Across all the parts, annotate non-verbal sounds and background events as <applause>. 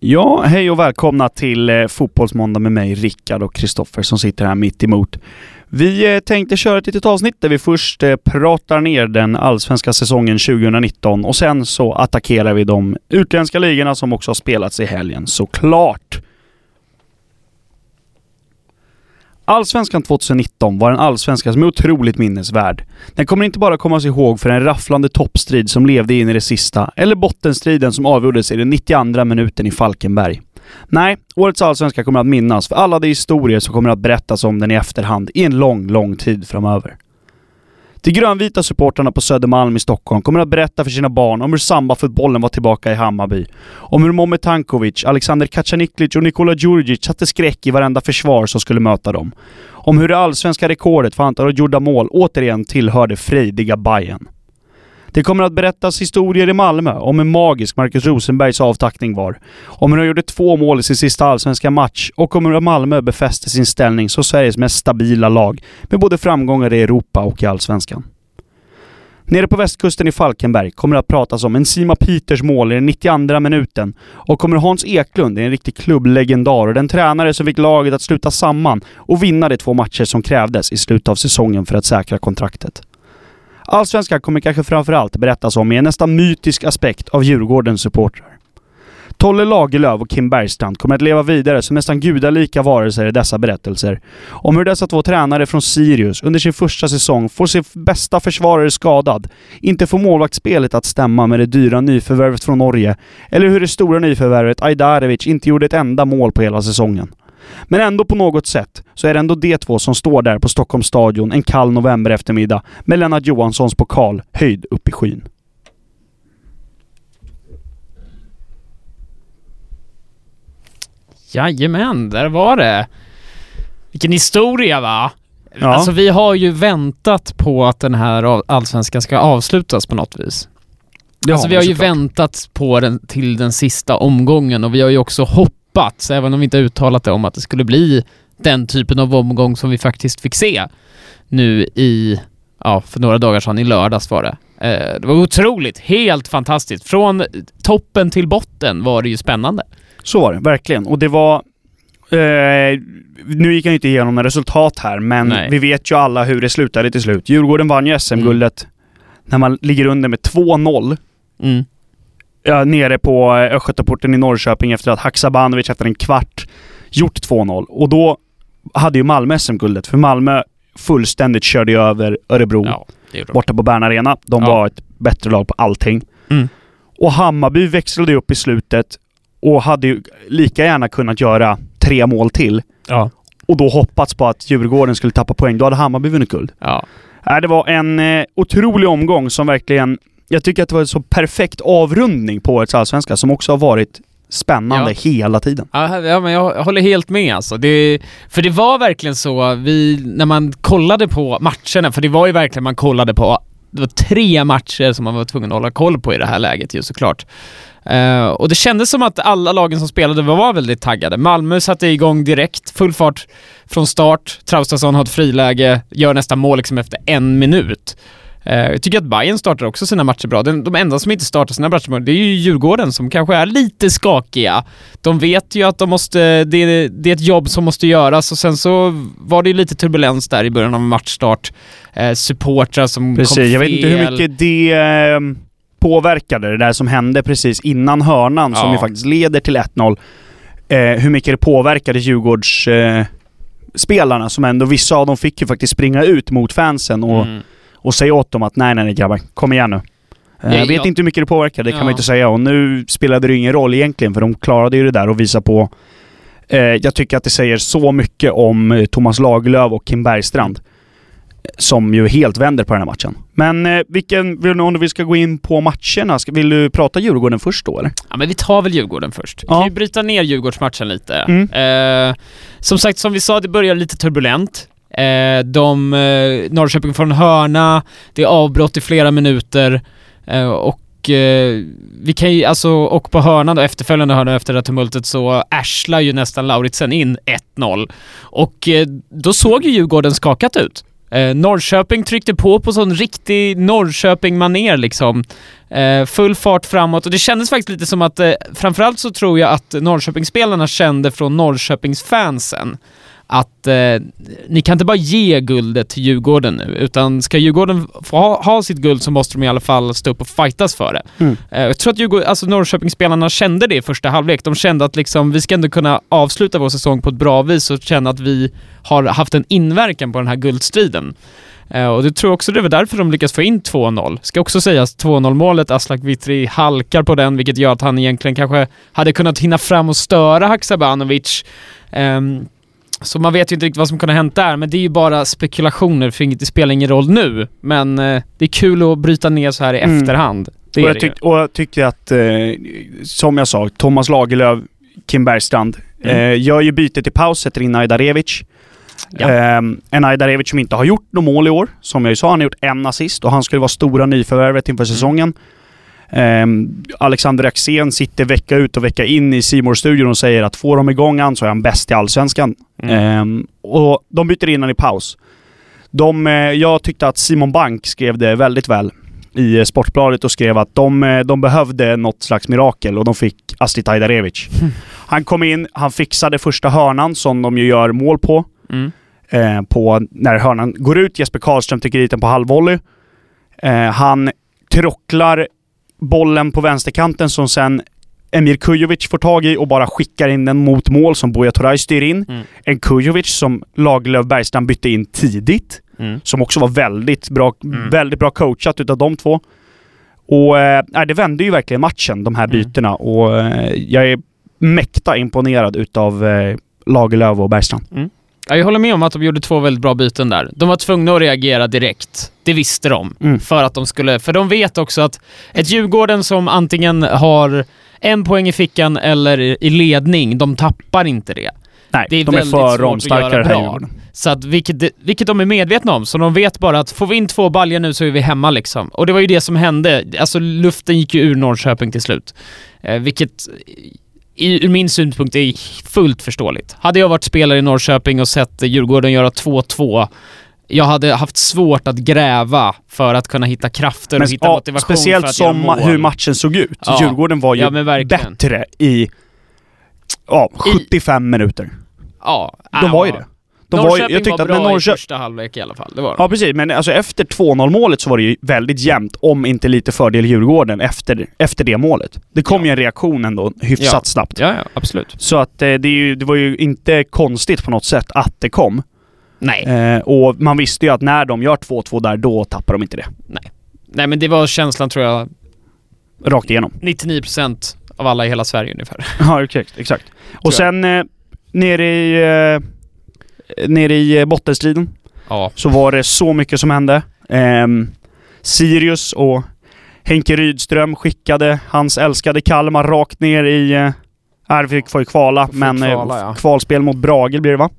Ja, hej och välkomna till eh, Fotbollsmåndag med mig, Rickard och Kristoffer som sitter här mitt emot. Vi eh, tänkte köra ett litet avsnitt där vi först eh, pratar ner den allsvenska säsongen 2019 och sen så attackerar vi de utländska ligorna som också har spelats i helgen, såklart. Allsvenskan 2019 var en allsvenska som är otroligt minnesvärd. Den kommer inte bara kommas ihåg för en rafflande toppstrid som levde in i det sista, eller bottenstriden som avgjordes i den 92 minuten i Falkenberg. Nej, årets allsvenska kommer att minnas för alla de historier som kommer att berättas om den i efterhand i en lång, lång tid framöver. De grönvita supportrarna på Södermalm i Stockholm kommer att berätta för sina barn om hur sambafotbollen var tillbaka i Hammarby. Om hur Momet Tankovic, Alexander Kacaniklic och Nikola Djurdjic satte skräck i varenda försvar som skulle möta dem. Om hur det allsvenska rekordet för antalet gjorda mål återigen tillhörde frejdiga Bayern. Det kommer att berättas historier i Malmö om hur magisk Marcus Rosenbergs avtackning var. Om hur han gjorde två mål i sin sista allsvenska match och om hur Malmö befäste sin ställning som Sveriges mest stabila lag med både framgångar i Europa och i Allsvenskan. Nere på västkusten i Falkenberg kommer det att pratas om Enzima Peters mål i den 92 minuten och kommer Hans Eklund, en riktig klubblegendar och den tränare som fick laget att sluta samman och vinna de två matcher som krävdes i slutet av säsongen för att säkra kontraktet. Allsvenskan kommer kanske framförallt berättas om i en nästan mytisk aspekt av Djurgårdens supportrar. Tolle Lagerlöf och Kim Bergstrand kommer att leva vidare som nästan gudalika varelser i dessa berättelser. Om hur dessa två tränare från Sirius under sin första säsong får sin bästa försvarare skadad, inte får målvaktsspelet att stämma med det dyra nyförvärvet från Norge, eller hur det stora nyförvärvet Ajdarevic inte gjorde ett enda mål på hela säsongen. Men ändå på något sätt så är det ändå de två som står där på Stockholms stadion en kall november eftermiddag med Lennart Johanssons pokal höjd upp i skyn. Jajamän, där var det. Vilken historia va? Ja. Alltså vi har ju väntat på att den här allsvenskan ska avslutas på något vis. Det alltså har vi har ju såklart. väntat på den till den sista omgången och vi har ju också hoppats, även om vi inte uttalat det, om att det skulle bli den typen av omgång som vi faktiskt fick se nu i, ja, för några dagar sedan, i lördags var det. Eh, det var otroligt, helt fantastiskt. Från toppen till botten var det ju spännande. Så var det, verkligen. Och det var... Eh, nu gick jag inte igenom några resultat här, men Nej. vi vet ju alla hur det slutade till slut. Djurgården vann ju SM-guldet när man ligger under med 2-0. Mm. Ja, nere på eh, Östgötaporten i Norrköping efter att Haksabanovic efter en kvart gjort 2-0. Och då hade ju Malmö SM-guldet, för Malmö fullständigt körde ju över Örebro Ja, borta på Bern Arena. De Ja. var ett bättre lag på allting. Mm. Och Hammarby växlade ju upp i slutet och hade ju lika gärna kunnat göra tre mål till Ja. och då hoppats på att Djurgården skulle tappa poäng. Då hade Hammarby vunnit guld. Ja. Nej, det var en eh, otrolig omgång som verkligen... Jag tycker att det var en så perfekt avrundning på årets Allsvenska som också har varit spännande hela tiden. Ja, ja, men jag håller helt med alltså. Det, för det var verkligen så, vi, när man kollade på matcherna, för det var ju verkligen man kollade på, det var tre matcher som man var tvungen att hålla koll på i det här läget ju såklart. Eh, och det kändes som att alla lagen som spelade var väldigt taggade. Malmö satte igång direkt, full fart från start. Traustason har ett friläge, gör nästan mål liksom efter en minut. Eh, jag tycker att Bayern startar också sina matcher bra. De enda som inte startar sina matcher det är ju Djurgården som kanske är lite skakiga. De vet ju att de måste, det, är- det är ett jobb som måste göras och sen så var det ju lite turbulens där i början av matchstart. Eh, supportrar som kom Precis. fel. Jag vet inte hur mycket det eh, påverkade, det där som hände precis innan hörnan, som Ja. ju faktiskt leder till 1-0. Eh, hur mycket det påverkade Djurgårds eh, spelarna som ändå, vissa av dem fick ju faktiskt springa ut mot fansen och, Mm. Och säga åt dem att nej, nej, nej grabbar, kom igen nu. Eh, Ja, jag vet ja. inte hur mycket det påverkade, det kan Ja. man inte säga. Och nu spelade det ju ingen roll egentligen, för de klarade ju det där och visa på... Eh, jag tycker att det säger så mycket om eh, Thomas Lagerlöf och Kim Bergstrand. eh, Som ju helt vänder på den här matchen. Men eh, vilken, vill, om vi ska gå in på matcherna, ska, vill du prata Djurgården först då eller? Ja men vi tar väl Djurgården först. Vi Ja. kan ju bryta ner Djurgårdsmatchen lite. Mm. Eh, som sagt, som vi sa, det börjar lite turbulent. Eh, de, eh, Norrköping får en hörna, det är avbrott i flera minuter eh, och eh, vi kan ju, alltså, och på hörnan då, efterföljande hörna efter det här tumultet så arslar ju nästan Lauritsen in 1-0. Och eh, då såg ju Djurgården skakat ut. Eh, Norrköping tryckte på på sån riktig Norrköping-maner liksom. Eh, full fart framåt och det kändes faktiskt lite som att, eh, framförallt så tror jag att Norrköpingsspelarna kände från Norrköpingsfansen att eh, ni kan inte bara ge guldet till Djurgården nu, utan ska Djurgården få ha, ha sitt guld så måste de i alla fall stå upp och fightas för det. Mm. Eh, jag tror att Djurgården, alltså Norrköpingsspelarna kände det i första halvlek. De kände att liksom, vi ska ändå kunna avsluta vår säsong på ett bra vis och känna att vi har haft en inverkan på den här guldstriden. Eh, och det tror jag också det var därför de lyckas få in 2-0. Ska också sägas, 2-0 målet, Aslak Witry halkar på den, vilket gör att han egentligen kanske hade kunnat hinna fram och störa Haksabanovic. Ehm, så man vet ju inte riktigt vad som kunde ha hänt där, men det är ju bara spekulationer för det spelar ingen roll nu. Men eh, det är kul att bryta ner så här i Mm. efterhand. Det och, jag tyck, och jag tyckte att, eh, som jag sa, Thomas Lagerlöf, Kim Bergstrand, Mm. eh, gör ju bytet i paus, sätter in Ajdarevic. Ja. Eh, en Ajdarevic som inte har gjort något mål i år. Som jag ju sa, han har gjort en assist och han skulle vara stora nyförvärvet inför säsongen. Eh, Alexander Axén sitter vecka ut och vecka in i simor studion och säger att får de igång han så är han bäst i Allsvenskan. Mm. Ehm, och de byter in han i paus. De, eh, jag tyckte att Simon Bank skrev det väldigt väl i eh, Sportbladet och skrev att de, eh, de behövde något slags mirakel och de fick Astrid Ajdarevic. Han kom in, han fixade första hörnan som de ju gör mål på. Mm. Eh, på när hörnan går ut. Jesper Karlström tycker dit den på halvvolley. Eh, han trocklar bollen på vänsterkanten som sen Emir Kujovic får tag i och bara skickar in den mot mål som Buya Turay styr in. Mm. En Kujovic som Lagerlöf Bergstrand bytte in tidigt. Mm. Som också var väldigt bra, Mm. väldigt bra coachat utav de två. Och eh, nej, det vände ju verkligen matchen, de här Mm. bytena. Och eh, jag är mäkta imponerad utav eh, Lagerlöf och Bergstrand. Ja, jag håller med om att de gjorde två väldigt bra byten där. De var tvungna att reagera direkt. Det visste de. Mm. För att de skulle... För de vet också att ett Djurgården som antingen har en poäng i fickan eller i ledning, de tappar inte det. Nej, Det är de är för att romstarka göra det här. Djurgården. Så att, vilket, vilket de är medvetna om. Så de vet bara att får vi in två baljor nu så är vi hemma liksom. Och det var ju det som hände. Alltså luften gick ju ur Norrköping till slut. Eh, vilket ur min synpunkt är fullt förståeligt. Hade jag varit spelare i Norrköping och sett Djurgården göra 2-2 jag hade haft svårt att gräva för att kunna hitta krafter och Men, hitta ja, motivation för speciellt att göra som mål. hur matchen såg ut. Ja. Djurgården var ju Ja, bättre i ja, 75 minuter. Ja, De var ju det. De var Norrköping jag tyckte var att bra när i Norrköping... första halvlek i alla fall. Det var de. Ja precis, men alltså efter 2-0 målet så var det ju väldigt jämnt, om inte lite fördel Djurgården efter, efter det målet. Det kom Ja. ju en reaktion ändå hyfsat Ja. snabbt. Ja, ja, absolut. Så att eh, det, är ju, det var ju inte konstigt på något sätt att det kom. Nej. Eh, och man visste ju att när de gör 2-2 där, då tappar de inte det. Nej, men det var känslan tror jag Rakt igenom. 99% av alla i hela Sverige ungefär. <laughs> Ja, exakt. exakt. Och sen eh, nere i, eh, nere i eh, bottenstriden Ja. så var det så mycket som hände. Ehm, Sirius och Henke Rydström skickade hans älskade Kalmar rakt ner i... Eh, här fick får ju kvala, men eh, kvala, ja. kvalspel mot Brage blir det va?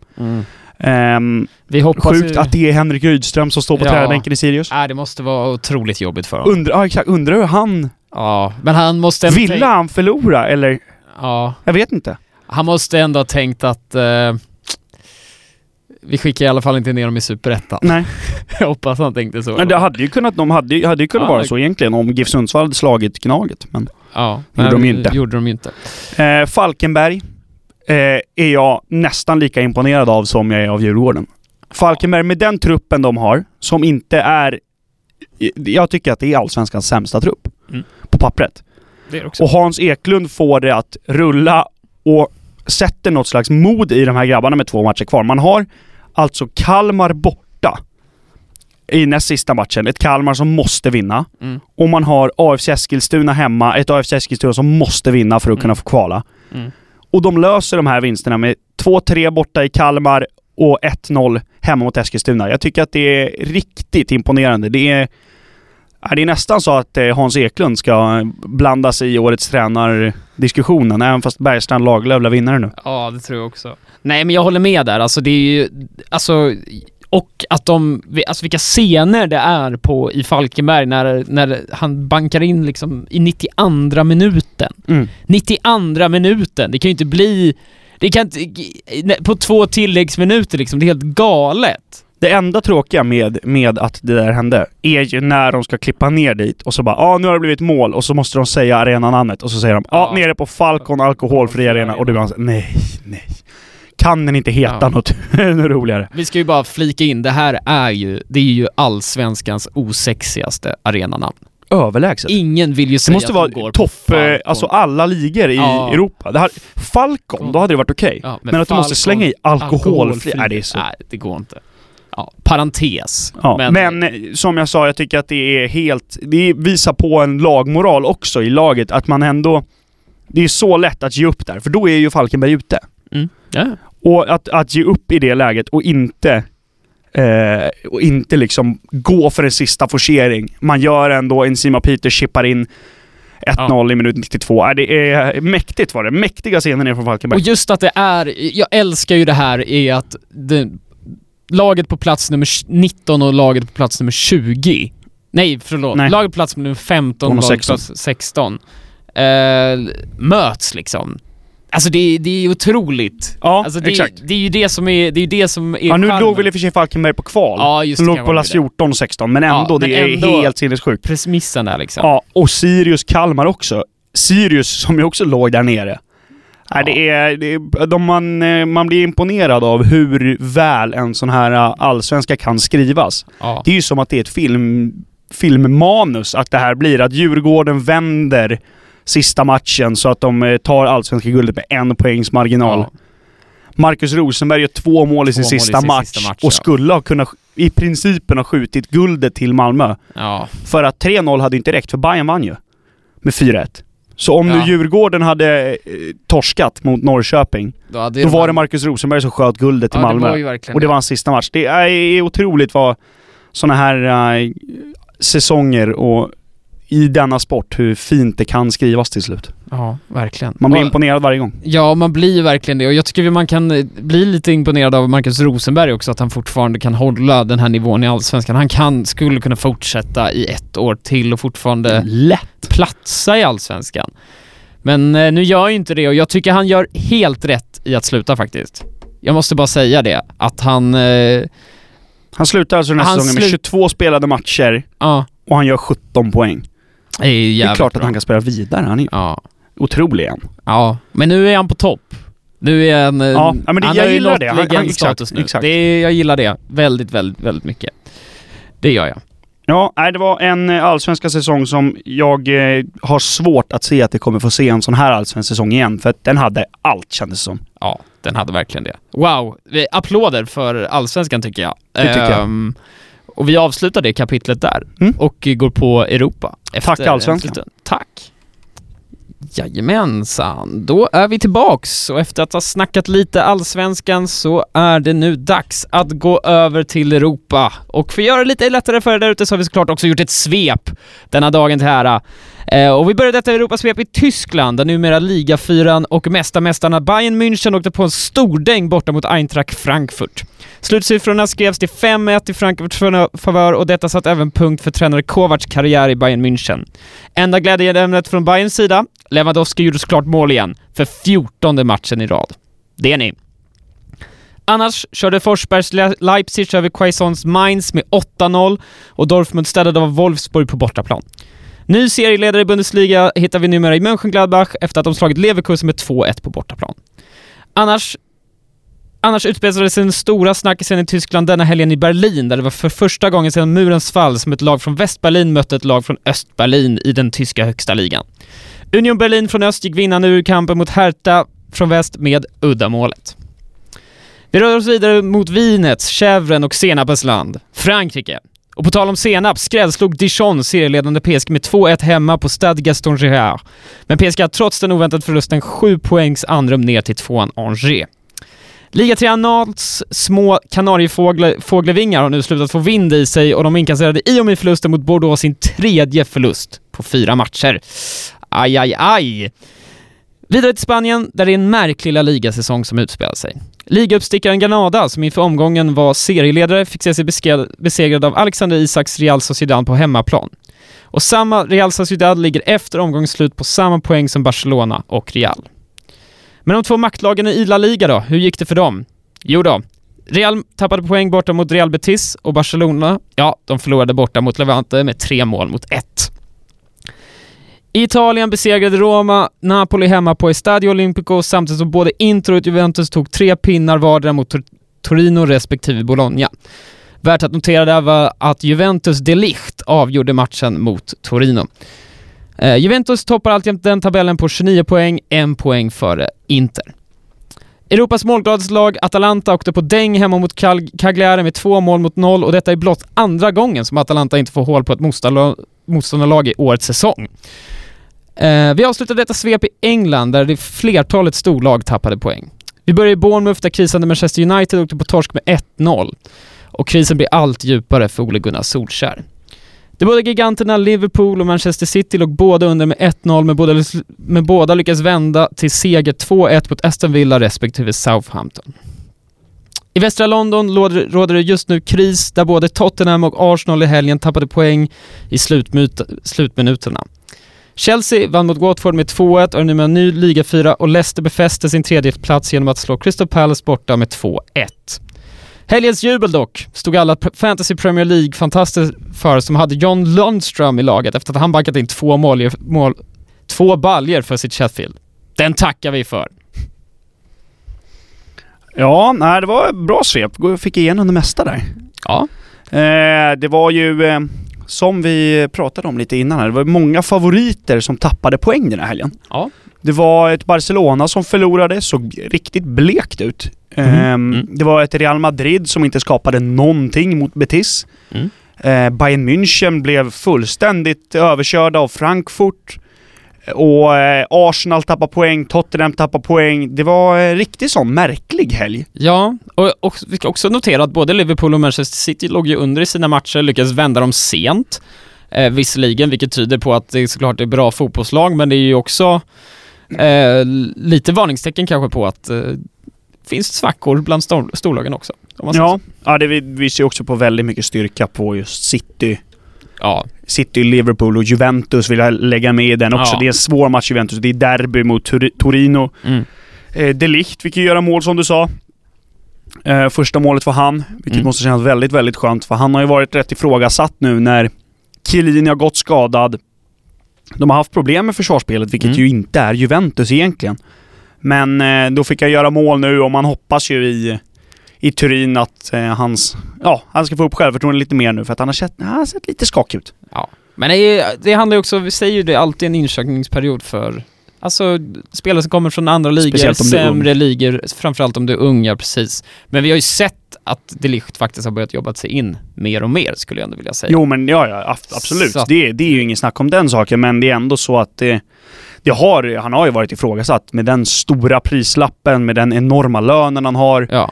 Ehm, Vi hoppas sjukt ju... att det är Henrik Rydström som står på Ja. tränarbänken i Sirius. Nej, det måste vara otroligt jobbigt för honom. Undrar, ja, exakt, undrar hur han... Ja, men han måste... ändå Ville han förlora eller? Ja, Jag vet inte. han måste ändå ha tänkt att... Eh, vi skickar i alla fall inte ner dem i Superettan. Nej. <laughs> Jag hoppas han tänkte så. Men det hade ju kunnat, de hade, ju- hade ju kunnat Ja, vara det- så egentligen om GIF Sundsvall hade slagit Gnaget. Men Ja, Gjorde de nej, inte. gjorde de inte. Eh, Falkenberg eh, är jag nästan lika imponerad av som jag är av Djurgården. Falkenberg med den truppen de har, som inte är... Jag tycker att det är Allsvenskans sämsta trupp. Mm. På pappret. Det är det också. Och Hans Eklund får det att rulla och sätter något slags mod i de här grabbarna med två matcher kvar. Man har alltså Kalmar borta i näst sista matchen. Ett Kalmar som måste vinna. Mm. Och man har AFC Eskilstuna hemma. Ett AFC Eskilstuna som måste vinna för att Mm. kunna få kvala. Mm. Och de löser de här vinsterna med 2-3 borta i Kalmar och 1-0 hemma mot Eskilstuna. Jag tycker att det är riktigt imponerande. Det är, det är nästan så att eh, Hans Eklund ska blanda sig i årets tränardiskussionen, även fast Bergstrand Lagerlöf lär vinnare nu. Ja, det tror jag också. Nej, men jag håller med där. Alltså det är ju... Alltså... Och att de... Alltså vilka scener det är på i Falkenberg när, när han bankar in liksom i 92 minuten. Mm. 92 minuten! Det kan ju inte bli... Det kan inte... På två tilläggsminuter liksom, det är helt galet. Det enda tråkiga med, med att det där hände är ju när de ska klippa ner dit och så bara ja nu har det blivit mål och så måste de säga arenanamnet och så säger de ja, Ja. nere på Falcon alkoholfri arena och du bara nej, nej. Kan den inte heta Ja. något, <laughs> något roligare? Vi ska ju bara flika in, det här är ju, det är ju allsvenskans osexigaste arenanamn. Överlägset. Ingen vill ju Det säga måste att vara de går topp, på eh, Falcon. alltså alla ligor i Ja. Europa. Det här, Falcon, då hade det varit okej. Ja, men, att du måste slänga i alkoholfri, nej det är så. Nej, det går inte. Ja, parentes. Ja, men, eh, som jag sa, jag tycker att det är helt... Det visar på en lagmoral också i laget, att man ändå... Det är så lätt att ge upp där, för då är ju Falkenberg ute. Mm. Ja. Och att, att ge upp i det läget och inte... Eh, och inte liksom gå för en sista forcering. Man gör ändå, Enzima Peter chippar in 1-0 i minut 92. Äh, det är mäktigt var det. Mäktiga scener ner från Falkenberg. Och just att det är, jag älskar ju det här är att det, laget på plats nummer 19 och laget på plats nummer 20, nej förlåt, Nej. laget på plats nummer 15 och laget på 16. plats 16 eh, möts liksom. Alltså det, det är otroligt. Ja, Alltså det, exakt. det är ju det som är, det är det som är Ja, nu charmen. låg väl i och för sig Falkenberg på kval. Ja, just De låg på plats det. 14 och 16, men Ja, ändå, men det är ändå- helt sinnessjukt. Premissen där liksom. Ja, och Sirius Kalmar också. Sirius som ju också låg där nere. Nej, det är, det är, de man, eh, man blir imponerad av hur väl en sån här eh, allsvenska kan skrivas. Ja. Det är ju som att det är ett film, filmmanus, att det här blir att Djurgården vänder sista matchen så att de eh, tar allsvenska guldet med en poängs marginal. Ja. Marcus Rosenberg gör två mål i sin, i sista, sin match sista match, och ja. skulle ha kunnat i principen ha skjutit guldet till Malmö. ja. För att 3-0 hade inte räckt, för Bayern vann ju. Med 4-1. Så om Ja. nu Djurgården hade eh, torskat mot Norrköping, Då, hade då var det Marcus Rosenberg som sköt guldet till ja, Malmö. Det och det var hans sista match. Det är otroligt vad såna här eh, säsonger och i denna sport, hur fint det kan skrivas till slut. Ja, verkligen. Man blir Och- imponerad varje gång. Ja, man blir verkligen det och jag tycker man kan eh, bli lite imponerad av Marcus Rosenberg också, att han fortfarande kan hålla den här nivån i Allsvenskan. Han kan, skulle kunna fortsätta i ett år till och fortfarande Lätt! platsa i Allsvenskan. Men eh, nu gör ju inte det och jag tycker han gör helt rätt i att sluta faktiskt. Jag måste bara säga det, att han... Eh, Han slutar alltså den här säsongen med slut- 22 spelade matcher ja, och han gör 17 poäng. Är ju Det är klart bra. att han kan spela vidare. Han är Ja, otrolig igen. ja. Men nu är han på topp. Nu är han... eh, Ja, men det- han jag gillar det. Han- han- exakt, nu. exakt. Det, är- jag gillar det väldigt, väldigt, väldigt mycket. Det gör jag. Ja, nej, det var en eh, allsvenska säsong som jag eh, har svårt att se att det kommer få se en sån här allsvensk säsong igen. För att den hade allt kändes det som. Ja, den hade verkligen det. Wow! Vi applåder för Allsvenskan tycker jag. Det tycker jag. Ehm, och vi avslutar det kapitlet där Mm. och går på Europa. Tack, en Allsvenskan. Tack! Jajamensan, då är vi tillbaks och efter att ha snackat lite Allsvenskan så är det nu dags att gå över till Europa. Och för att göra det lite lättare för er där ute så har vi såklart också gjort ett svep denna dagen till ära. Eh, och vi började detta Europasvep i Tyskland där numera ligafyran och mästarmästarna Bayern München åkte på en stor däng borta mot Eintracht Frankfurt. Slutsiffrorna skrevs till 5-1 i Frankfurts favör och detta satt även punkt för tränare Kovacs karriär i Bayern München. Enda glädjeämnet från Bayerns sida, Lewandowski gjorde såklart mål igen, för 14 matchen i rad. Det är ni. Annars körde Forsbergs Leipzig över Quaisons Mainz med 8-0 och Dortmund städade av Wolfsburg på bortaplan. Ny serieledare i Bundesliga hittar vi numera i Mönchengladbach efter att de slagit Leverkusen med 2-1 på bortaplan. Annars Annars utspelade sig den stora snackisen i Tyskland denna helgen i Berlin, där det var för första gången sedan murens fall som ett lag från Västberlin mötte ett lag från Östberlin i den tyska högsta ligan. Union Berlin från öst gick vinnande ur kampen mot Hertha från väst med uddamålet. Vi rör oss vidare mot vinets, chèvren och senapens land, Frankrike. Och på tal om senap skrällslog Dijon serieledande PSG med 2-1 hemma på Stade Gaston Gérard. Men PSG har trots den oväntade förlusten 7 poängs andrum ner till tvåan Angers. Liga 3 Annals små kanariefågelvingar har nu slutat få vind i sig och de inkasserade i och med förlusten mot Bordeaux sin tredje förlust på fyra matcher. Aj, aj, aj! Vidare till Spanien, där det är en märklig La Liga-säsong som utspelar sig. Ligauppstickaren Granada, som inför omgången var serieledare, fick se sig besegrad av Alexander Isaks Real Sociedad på hemmaplan. Och samma Real Sociedad ligger efter omgångsslut på samma poäng som Barcelona och Real. Men de två maktlagen i La Liga då, hur gick det för dem? Jo då, Real tappade poäng borta mot Real Betis och Barcelona, ja, de förlorade borta mot Levante med tre mål mot ett. I Italien besegrade Roma Napoli hemma på Estadio Olimpico samtidigt som både Inter och Juventus tog tre pinnar vardera mot Tor Torino respektive Bologna. Värt att notera där var att Juventus de Ligt avgjorde matchen mot Torino. Eh, Juventus toppar alltjämt den tabellen på 29 poäng, en poäng före Inter. Europas målgladaste lag Atalanta åkte på däng hemma mot Cagliari med två mål mot noll och detta är blott andra gången som Atalanta inte får hål på ett motståndarlag i årets säsong. Eh, vi avslutar detta svep i England där det flertalet storlag tappade poäng. Vi börjar i Bournemouth där krisande Manchester United åkte på torsk med 1-0 och krisen blir allt djupare för Ole Gunnar Solskär. De båda giganterna Liverpool och Manchester City låg båda under med 1-0 men båda, men båda lyckas vända till seger 2-1 mot Aston Villa respektive Southampton. I västra London råder det just nu kris där både Tottenham och Arsenal i helgen tappade poäng i slutminuterna. Chelsea vann mot Watford med 2-1 och är nu med en ny ligafyra och Leicester befäste sin tredje plats genom att slå Crystal Palace borta med 2-1. Helgens jubel dock stod alla Fantasy Premier League-fantaster för som hade John Lundström i laget efter att han bankat in två mål, mål två baljer för sitt Sheffield. Den tackar vi för. Ja, nej, det var bra svep. Fick igenom det mesta där. Ja. Eh, det var ju, eh, som vi pratade om lite innan här, det var många favoriter som tappade poäng den här helgen. Ja. Det var ett Barcelona som förlorade, såg riktigt blekt ut. Mm. Ehm, Mm. Det var ett Real Madrid som inte skapade någonting mot Betis. Mm. Eh, Bayern München blev fullständigt överkörda av Frankfurt. Och eh, Arsenal tappade poäng, Tottenham tappade poäng. Det var en riktigt sån märklig helg. Ja, och, och vi ska också notera att både Liverpool och Manchester City låg ju under i sina matcher, lyckades vända dem sent. Eh, visserligen, vilket tyder på att det är såklart är bra fotbollslag, men det är ju också eh, lite varningstecken kanske på att eh, finns svackor bland stor, storlagen också. Ja, ja det visar ju också på väldigt mycket styrka på just City. Ja. City, Liverpool och Juventus vill jag lägga med i den också. Ja. Det är en svår match Juventus. Det är derby mot Tor- Torino. Mm. Eh, De Ligt fick ju göra mål som du sa. Eh, första målet var han, vilket Mm. måste kännas väldigt, väldigt skönt. För han har ju varit rätt ifrågasatt nu när Chiellini har gått skadad. De har haft problem med försvarsspelet, vilket Mm. ju inte är Juventus egentligen. Men eh, då fick jag göra mål nu och man hoppas ju i, i Turin att eh, hans... Ja, han ska få upp självförtroende lite mer nu för att han har sett, han har sett lite skakig ut. Men det, det handlar ju också, vi säger ju det, alltid en inkörningsperiod för Alltså spelare som kommer från andra ligor, sämre ligor, framförallt om du är ung, ja precis. Men vi har ju sett att De Ligt faktiskt har börjat jobba sig in mer och mer, skulle jag ändå vilja säga. Jo men ja, ja ab- absolut. Att- Det, det är ju ingen snack om den saken, men det är ändå så att det, det har, han har ju varit ifrågasatt med den stora prislappen, med den enorma lönen han har. Ja.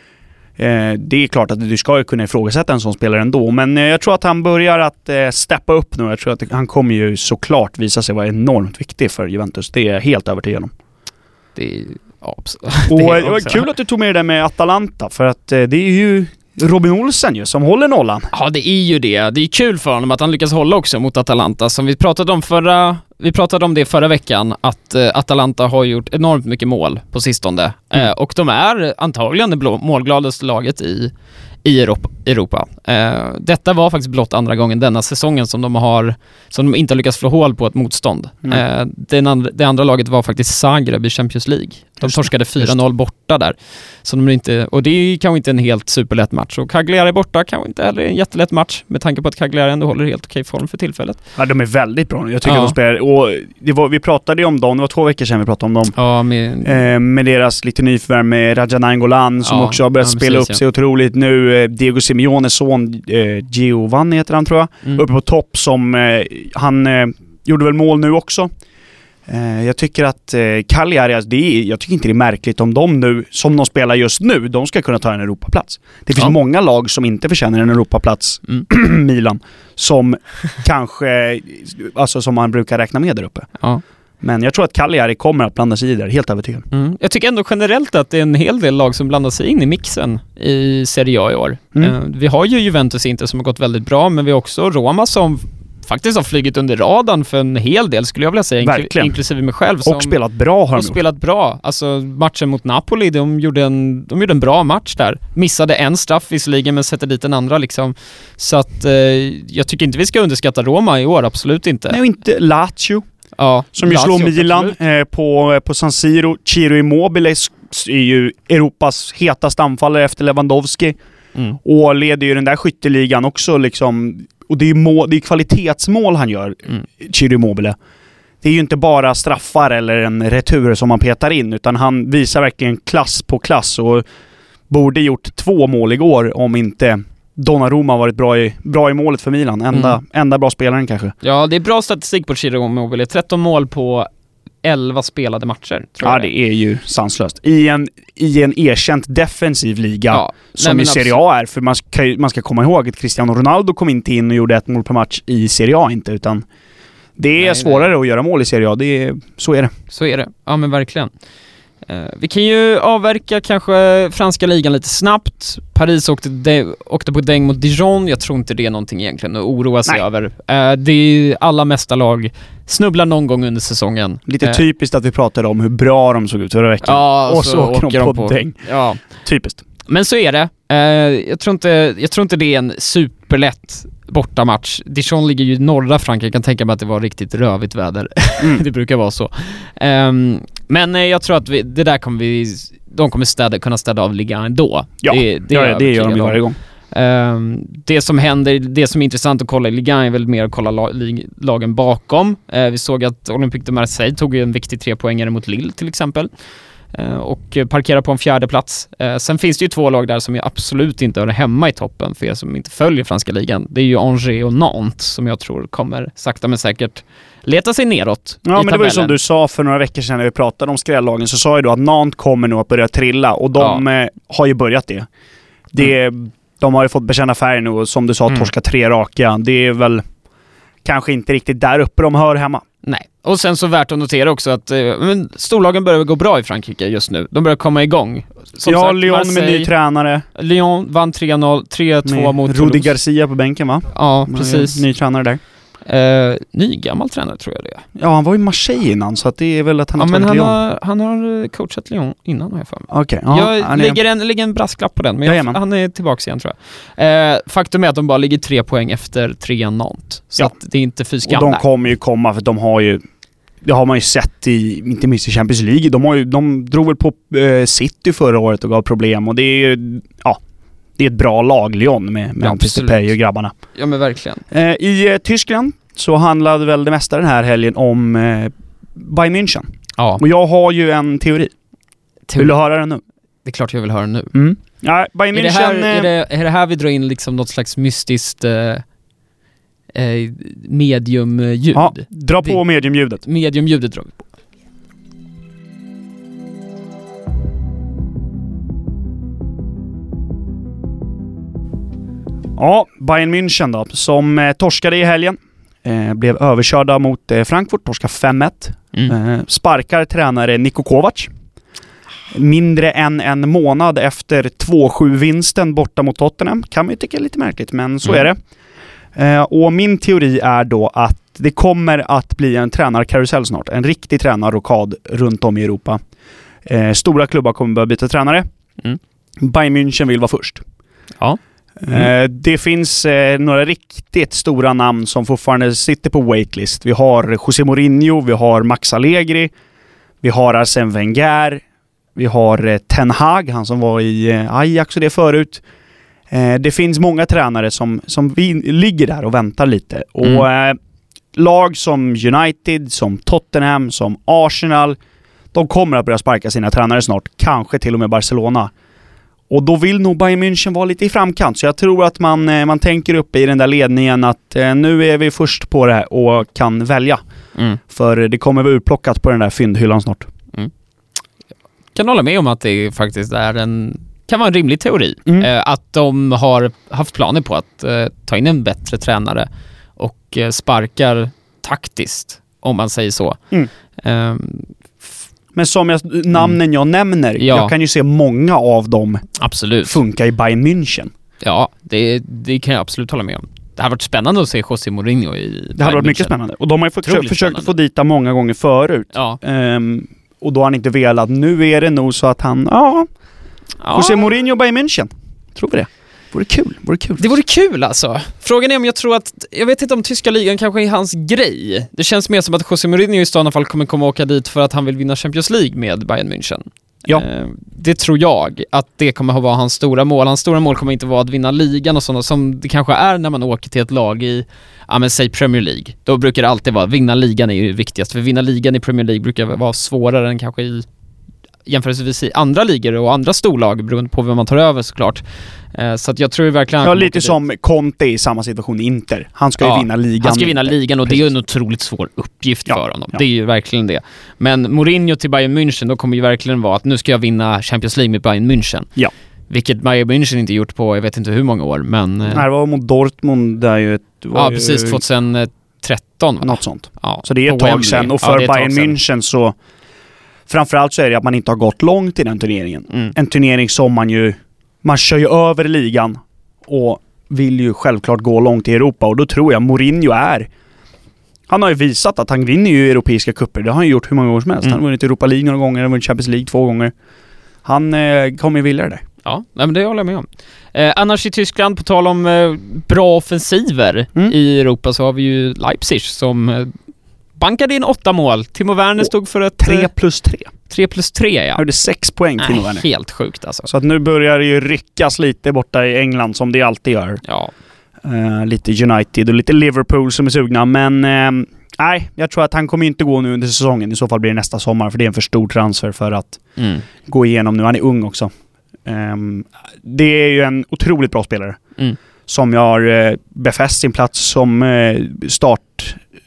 Eh, det är klart att du ska ju kunna ifrågasätta en sån spelare ändå, men eh, jag tror att han börjar att eh, steppa upp nu. Jag tror att han kommer ju såklart visa sig vara enormt viktig för Juventus. Det är jag helt övertygad om. Det är... Ja, <laughs> Och det är det var också- kul att du tog med det där med Atalanta, för att det är ju Robin Olsen ju som håller nollan. Ja, det är ju det. Det är kul för honom att han lyckas hålla också mot Atalanta. Som vi pratade om förra... Vi pratade om det förra veckan, att eh, Atalanta har gjort enormt mycket mål på sistone. Mm. Eh, och de är antagligen det målgladaste laget i, i Europa. Eh, detta var faktiskt blott andra gången denna säsongen som de har... Som de inte har lyckats slå hål på ett motstånd. Mm. Det andra laget var faktiskt Zagreb i Champions League. De torskade just 4-0 borta där. Så de inte, och det är kanske inte en helt superlätt match. Och Cagliari borta kanske inte heller är en jättelätt match med tanke på att Cagliari ändå håller helt okej form för tillfället. Ja, de är väldigt bra nu. Jag tycker Ja. att de spelar... Och var, vi pratade ju om dem, det var två veckor sedan vi pratade om dem. Ja, med... Eh, med deras lite nyförvärv med Raja Nainggolan som Ja, också har börjat ja, spela precis, upp sig otroligt nu. Eh, Diego Simeones son eh, Giovanni heter han tror jag. Mm. Uppe på topp som... Eh, han eh, gjorde väl mål nu också. Eh, jag tycker att eh, Cagliari, det är, jag tycker inte det är märkligt om de nu, som de spelar just nu, de ska kunna ta en Europaplats. Det finns Ja. många lag som inte förtjänar en Europaplats, Mm. <clears throat> Milan, som kanske, alltså som man brukar räkna med där uppe. Ja. Men jag tror att Cagliari kommer att blanda sig i där, helt övertygad. Mm. Jag tycker ändå generellt att det är en hel del lag som blandar sig in i mixen i Serie A i år. Mm. Eh, vi har ju Juventus inte som har gått väldigt bra, men vi har också Roma som faktiskt har flugit under radarn för en hel del skulle jag vilja säga, Verkligen. inklusive mig själv. Som Och spelat bra har de gjort. spelat bra. Alltså matchen mot Napoli, de gjorde, en, de gjorde en bra match där. Missade en straff visserligen, men sätter dit en andra liksom. Så att eh, jag tycker inte vi ska underskatta Roma i år, absolut inte. Nej, och inte Lazio. Ja, Som ju slår Milan eh, på, på San Siro. Ciro Immobile är ju Europas hetaste anfallare efter Lewandowski. Mm. Och leder ju den där skytteligan också liksom. Och det är ju må, det är kvalitetsmål han gör, Mm. Immobile. Det är ju inte bara straffar eller en retur som han petar in, utan han visar verkligen klass på klass och borde gjort två mål igår om inte Donnarumma varit bra i, bra i målet för Milan. Enda, Mm. enda bra spelaren kanske. Ja, det är bra statistik på Ciro Immobile. 13 mål på 11 spelade matcher, tror Ja, jag. det är ju sanslöst. I en, i en erkänt defensiv liga, Ja, som nej, i Serie A är. För man ska, man ska komma ihåg att Cristiano Ronaldo kom inte in och gjorde ett mål per match i Serie A inte, utan det är Nej, svårare att göra mål i Serie A. Det är, så är det. Så är det. Ja men verkligen. Eh, vi kan ju avverka kanske franska ligan lite snabbt. Paris åkte, de, åkte på däng mot Dijon. Jag tror inte det är någonting egentligen att oroa sig Nej. över. Eh, det är alla mästarlag snubblar någon gång under säsongen. Lite Eh, typiskt att vi pratade om hur bra de såg ut förra veckan. Ja, och så, åker de på, däng. Ja, Typiskt. men så är det. Eh, jag, tror inte, jag tror inte det är en superlätt bortamatch. Dijon ligger ju i norra Frankrike, jag kan tänka mig att det var riktigt rövigt väder. Mm. <laughs> det brukar vara så. Ehm, men eh, jag tror att vi, det där kommer vi, de kommer städa, kunna städa av ligan ändå. Ja, det, Det, ja, det gör de ju varje gång. Ehm, det som händer, det som är intressant att kolla i ligan är väl mer att kolla la, lig, lagen bakom. Eh, vi såg att Olympique de Marseille tog ju en viktig trepoängare mot Lille till exempel. Eh, och parkerar på en fjärde plats. Eh, sen finns det ju två lag där som ju absolut inte hör hemma i toppen för er som inte följer franska ligan. Det är ju Angers och Nantes som jag tror kommer sakta men säkert leta sig neråt Ja, i men det var ju som du sa för några veckor sedan när vi pratade om skrällagen, så sa ju du att Nantes kommer nog att börja trilla och de eh, har ju börjat det. det De har ju fått bekänna färg nu och som du sa, Mm. torska tre raka. Det är väl kanske inte riktigt där uppe de hör hemma. Nej. Och sen så värt att notera också att eh, men storlagen börjar gå bra i Frankrike just nu. De börjar komma igång. Som ja, sagt, Lyon med Marseille- ny tränare. Lyon vann 3-0, 3-2 Med mot Rudi. Garcia på bänken va? Ja, precis. Ny tränare där. Eh, ny gammal tränare tror jag det är. Ja, han var i Marseille innan, så att det är väl att han Ja, har men han Lyon. har, han har eh, coachat Lyon innan har jag för mig. Okej, ja, jag är- lägger, en, lägger en brasklapp på den, men jag, han är tillbaka igen tror jag. Eh, faktum är att de bara ligger tre poäng efter trean Nantes. Så Ja. att det är inte fy Och skam de där. kommer ju komma, för de har ju... Det har man ju sett i, inte minst i Champions League. De, har ju, de drog väl på eh, City förra året och gav problem och det är ju... Ja. Det är ett bra lag, Lyon, med, med Ja, absolut. Depay och grabbarna. Ja men verkligen. Eh, I eh, Tyskland så handlade väl det mesta den här helgen om eh, Bayern München. Ja, Och jag har ju en teori. Vill du höra den nu? det är klart jag vill höra nu. Mm. Ja, Bayern Är München... det, här, eh, är, det, är det här vi drar in liksom något slags mystiskt eh, eh, mediumljud? Ja, dra på Det- mediumljudet. Mediumljudet drar vi på. Ja, Bayern München då, som eh, torskade i helgen. Eh, blev överkörda mot eh, Frankfurt, torskade 5-1. Mm. Eh, sparkar tränare Niko Kovac. Mindre än en månad efter 2-7-vinsten borta mot Tottenham. Kan man ju tycka är lite märkligt, men så Mm. är det. Eh, och min teori är då att det kommer att bli en tränarkarusell snart. En riktig tränarrokad runt om i Europa. Eh, stora klubbar kommer börja byta tränare. Mm. Bayern München vill vara först. Ja. Eh, Det finns eh, några riktigt stora namn som fortfarande sitter på waitlist. Vi har José Mourinho, vi har Max Allegri, vi har Arsène Wenger, vi har eh, Ten Hag, han som var i Ajax och det förut. Det finns många tränare som, som vi, ligger där och väntar lite. Och eh, lag som United, som Tottenham, som Arsenal, de kommer att börja sparka sina tränare snart. Kanske till och med Barcelona. Och då vill nog Bayern München vara lite i framkant. Så jag tror att man, eh, man tänker uppe i den där ledningen att eh, nu är vi först på det här och kan välja. Mm. För det kommer vara utplockat på den där fyndhyllan snart. Kan hålla med om att det faktiskt är en kan vara en rimlig teori. Mm. Eh, att de har haft planer på att eh, ta in en bättre tränare och sparkar taktiskt, om man säger så. Mm. Men som jag, namnen jag nämner, Mm. Ja. jag kan ju se många av dem absolut. funka i Bayern München. Ja, det, det kan jag absolut hålla med om. Det hade varit spännande att se José Mourinho i Det hade varit mycket spännande. Och de har ju försökt, försökt få dit många gånger förut. Ja. Ehm, och då har han inte velat. Nu är det nog så att han, ja, ja. José Mourinho Bayern München. Tror vi det? Vore kul, vore kul. Det vore kul alltså. Frågan är om jag tror att, jag vet inte om tyska ligan kanske är hans grej. Det känns mer som att José Mourinho i sådana fall kommer komma och åka dit för att han vill vinna Champions League med Bayern München. Ja. Eh, Det tror jag, att det kommer att vara hans stora mål. Hans stora mål kommer inte vara att vinna ligan och sådana som det kanske är när man åker till ett lag i, ja men säg Premier League. Då brukar det alltid vara, vinna ligan är ju viktigast, för vinna ligan i Premier League brukar vara svårare än kanske i jämförelsevis i andra ligor och andra storlag beroende på vem man tar över såklart. Eh, Så att jag tror verkligen Ja, lite som Conte i samma situation i Inter. Han ska ju Ja, vinna ligan. Han ska vinna ligan och det är ju Precis. en otroligt svår uppgift Ja, för honom. ja. Det är ju verkligen det. Men Mourinho till Bayern München, då kommer ju verkligen vara att nu ska jag vinna Champions League med Bayern München. Ja. Vilket Bayern München inte gjort på jag vet inte hur många år, men... eh, Nej, det var mot Dortmund där ju... Ja, ju precis. 2013 va? Något sånt. Ja, Så det är ett tag sedan. Och Ja, för tag Bayern. München så... Framförallt så är det att man inte har gått långt i den turneringen. Mm. En turnering som man ju... Man kör ju över ligan och vill ju självklart gå långt i Europa och då tror jag Mourinho är... Han har ju visat att han vinner ju europeiska cuper. Det har han ju gjort hur många gånger som helst. Mm. Han har vunnit Europa League några gånger, han har vunnit Champions League två gånger. Han eh, kommer ju vilja det där. Ja, men det håller jag med om. Eh, annars i Tyskland, på tal om eh, bra offensiver Mm. i Europa, så har vi ju Leipzig som eh, bankade in åtta mål. Timo Werner stod för ett... Tre eh, plus tre. tre plus tre, ja. Han gjorde sex poäng Nej, Werner. helt sjukt alltså. Så att nu börjar det ju ryckas lite borta i England som det alltid gör. Ja. Eh, lite United och lite Liverpool som är sugna, men eh, nej, jag tror att han kommer inte gå nu under säsongen. I så fall blir det nästa sommar, för det är en för stor transfer för att Mm. gå igenom nu. Han är ung också. Ehm, det är ju en otroligt bra spelare. Mm. Som jag har eh, befäst sin plats som start,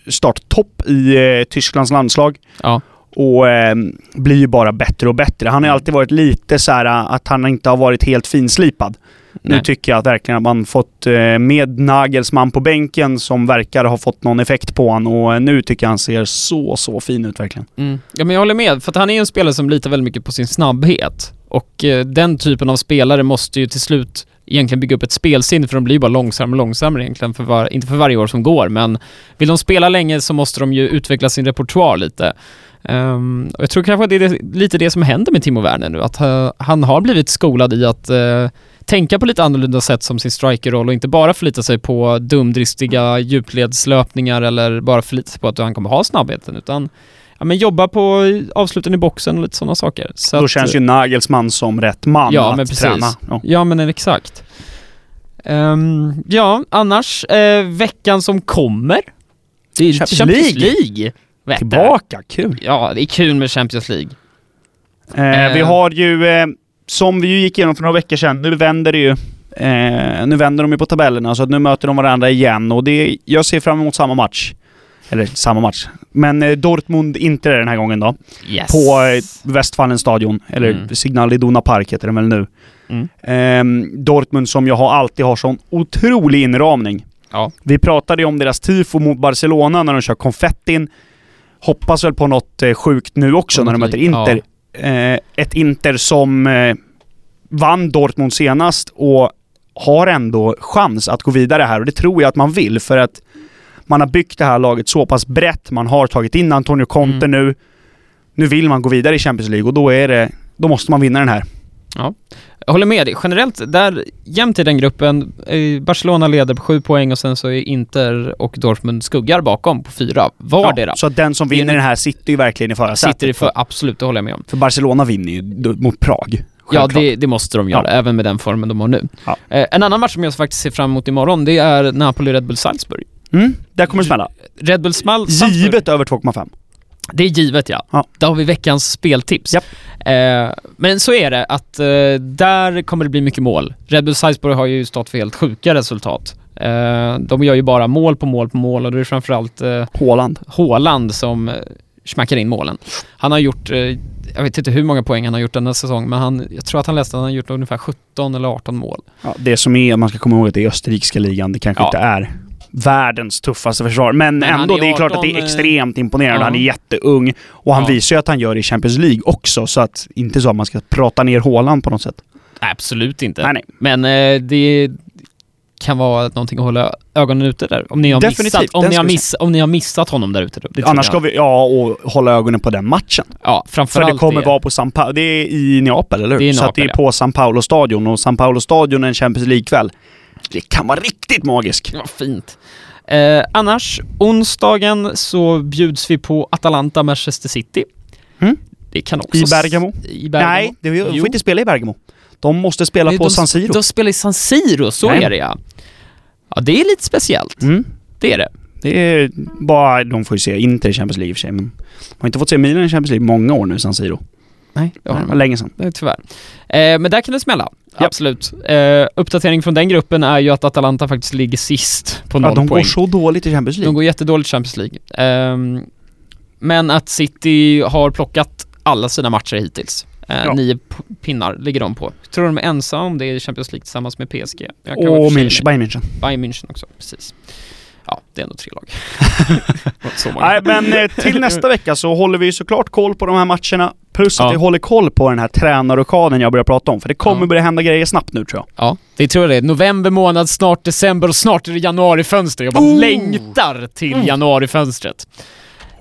starttopp i eh, Tysklands landslag. Ja. Och eh, blir ju bara bättre och bättre. Han har ju alltid varit lite så här eh, att han inte har varit helt finslipad. Nu Nej. tycker jag att verkligen att man fått eh, med Nagelsmann på bänken som verkar ha fått någon effekt på honom och eh, nu tycker jag han ser så, så fin ut verkligen. Mm. Ja men jag håller med, för att han är ju en spelare som litar väldigt mycket på sin snabbhet. Och eh, den typen av spelare måste ju till slut egentligen bygga upp ett spelsinne för de blir ju bara långsammare och långsammare egentligen, för var, inte för varje år som går, men vill de spela länge så måste de ju utveckla sin repertoar lite. Um, och jag tror kanske att det är det, lite det som händer med Timo Werner nu, att uh, han har blivit skolad i att uh, tänka på lite annorlunda sätt som sin strikerroll och inte bara förlita sig på dumdristiga djupledslöpningar eller bara förlita sig på att han kommer ha snabbheten, utan ja, men jobba på avsluten i boxen och lite sådana saker. Så Då att, känns ju Nagelsmann som rätt man Ja, att men precis. träna. Ja. Ja, men exakt. Ehm, ja, annars, eh, veckan som kommer. Det är Champions Champions League. League. Tillbaka, kul! Ja, det är kul med Champions League. Eh. Vi har ju, eh, som vi ju gick igenom för några veckor sedan, nu vänder det ju. Nu vänder de ju på tabellerna, så att nu möter de varandra igen och det, jag ser fram emot samma match. Eller samma match. Men eh, Dortmund-Inter är den här gången då. Yes. På eh, Westfallen stadion, eller Mm. Signal Iduna Park heter den väl nu. Mm. Ehm, Dortmund som jag har alltid har sån otrolig inramning. Ja. Vi pratade ju om deras tifo mot Barcelona när de kör konfettin. Hoppas väl på något eh, sjukt nu också när de möter Inter. Eh, ett Inter som eh, vann Dortmund senast och har ändå chans att gå vidare här och det tror jag att man vill för att man har byggt det här laget så pass brett. Man har tagit in Antonio Conte Mm. nu. Nu vill man gå vidare i Champions League och då är det... Då måste man vinna den här. Jag håller med dig. Generellt, där, jämnt i den gruppen, eh, Barcelona leder på sju poäng och sen så är Inter och Dortmund skuggar bakom på fyra vardera. Ja, så att den som vinner den här sitter ju verkligen i förarsätet. Sitter i för, absolut, det håller jag med om. För Barcelona vinner ju mot Prag. Ja, Självklart. det, det måste de göra, Ja. även med den formen de har nu. Ja. Eh, en annan match som jag faktiskt ser fram emot imorgon, det är Napoli-Red Bull Salzburg. Mm, där kommer det smälla. Red Bull Smal- Salzburg. Givet över 2,5. Det är givet ja. Ja. Där har vi veckans speltips. Japp. Eh, men så är det att eh, där kommer det bli mycket mål. Red Bull Salzburg har ju stått för helt sjuka resultat. Eh, de gör ju bara mål på mål på mål och det är framförallt eh, Håland. Haaland som eh, smackar in målen. Han har gjort, eh, jag vet inte hur många poäng han har gjort denna säsong, men han, jag tror att han läste att han har gjort ungefär 17 eller 18 mål. Ja, det som är, man ska komma ihåg att det är österrikiska ligan. Det kanske Ja. inte är världens tuffaste försvar. Men, Men ändå, är det är klart att det 18, är extremt imponerande. ja. Han är jätteung. Och han Ja. visar ju att han gör det i Champions League också. Så att, inte så att man ska prata ner Håland på något sätt. Absolut inte. Nej, nej. Men eh, det... kan vara någonting att hålla ögonen ute där. Om ni har, Definitivt, missat, om ni har, miss, om ni har missat honom där ute. Det Annars ska vi, ja, och hålla ögonen på den matchen. Ja, För framförallt det kommer vara på San Paolo. Det är i Neapel, eller hur? Det är i Så att det är Neapel, på San Paolo-stadion. Och San Paolo-stadion är en Champions League-kväll. Det kan vara riktigt magisk. Vad fint. Eh, annars, onsdagen så bjuds vi på Atalanta Manchester City. Mm. Det kan också... I Bergamo? I Bergamo. Nej, det, vi Jo. får inte spela i Bergamo. De måste spela Nej, på de, San Siro. De spelar i San Siro, så Nej. är det ja. Ja, det är lite speciellt. Mm. Det är det. Det är bara, de får ju se Inter i Champions League i och för sig, men de har inte fått se Milan i Champions League många år nu, San Siro. Nej, det har var de. länge sedan. Nej, Tyvärr. Eh, men där kan det smälla. Ja. Absolut. Eh, uppdatering från den gruppen är ju att Atalanta faktiskt ligger sist på noll Ja, de poäng. går så dåligt i Champions De League. går jättedåligt i Champions League. Ehm, men att City har plockat alla sina matcher hittills. Eh, Ja. Nio pinnar ligger de på. Tror de är ensamma om det i Champions League tillsammans med PSG. Och. München, Bayern München. Bayern München också, precis. Ja, det är ändå tre lag. <laughs> så många. Nej, men eh, till <laughs> nästa vecka så håller vi ju såklart koll på de här matcherna. Plus att Ja. vi håller koll på den här tränarrokaden jag börjar prata om. För det kommer Ja. börja hända grejer snabbt nu tror jag. Ja, det tror jag det är. November månad, snart december och snart är det januarifönster. Jag bara Oh! längtar till Mm. januarifönstret.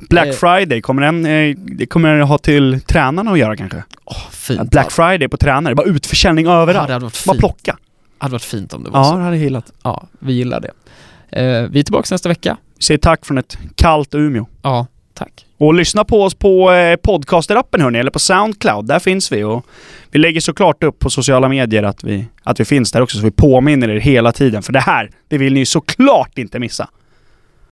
Black Eh. Friday, kommer den, eh, det kommer ha till tränarna att göra kanske? Åh, fint. Black Friday på tränare, bara utförsäljning ja, överallt. det hade varit Bara fint. plocka. hade varit fint om det var Ja, så. det hade jag gillat. Ja, vi gillar det. Eh, vi är tillbaka nästa vecka. Vi säger tack från ett kallt Umeå. Ja, tack. Och lyssna på oss på eh, podcasterappen hörni, eller på Soundcloud. Där finns vi. Och vi lägger såklart upp på sociala medier att vi, att vi finns där också, så vi påminner er hela tiden. För det här, det vill ni ju såklart inte missa.